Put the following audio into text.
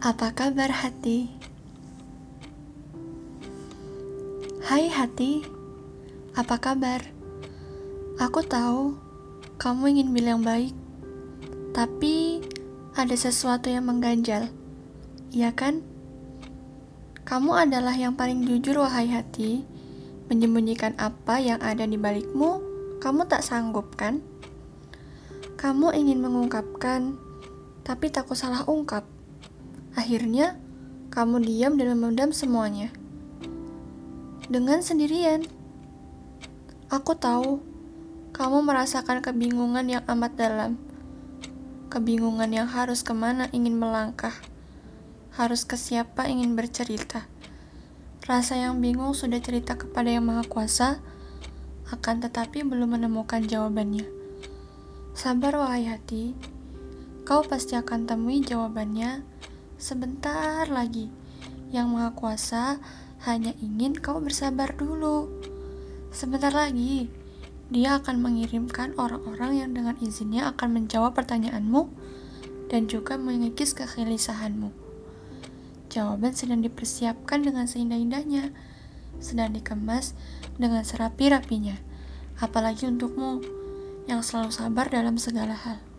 Apa kabar hati? Hai hati, apa kabar? Aku tahu kamu ingin bilang baik, tapi ada sesuatu yang mengganjal, iya kan? Kamu adalah yang paling jujur, wahai hati. Menyembunyikan apa yang ada di balikmu, kamu tak sanggup, kan? Kamu ingin mengungkapkan, tapi takut salah ungkap. Akhirnya, kamu diam dan memendam semuanya. Dengan sendirian. Aku tahu, kamu merasakan kebingungan yang amat dalam. Kebingungan yang harus ke mana ingin melangkah. Harus ke siapa ingin bercerita. Rasa yang bingung sudah cerita kepada Yang Maha Kuasa, akan tetapi belum menemukan jawabannya. Sabar wahai hati, kau pasti akan temui jawabannya sebentar lagi. Yang Maha Kuasa hanya ingin kau bersabar dulu. Sebentar lagi, dia akan mengirimkan orang-orang yang dengan izinnya akan menjawab pertanyaanmu dan juga mengikis kegelisahanmu. Jawaban sedang dipersiapkan dengan seindah-indahnya, sedang dikemas dengan serapi-rapinya, apalagi untukmu yang selalu sabar dalam segala hal.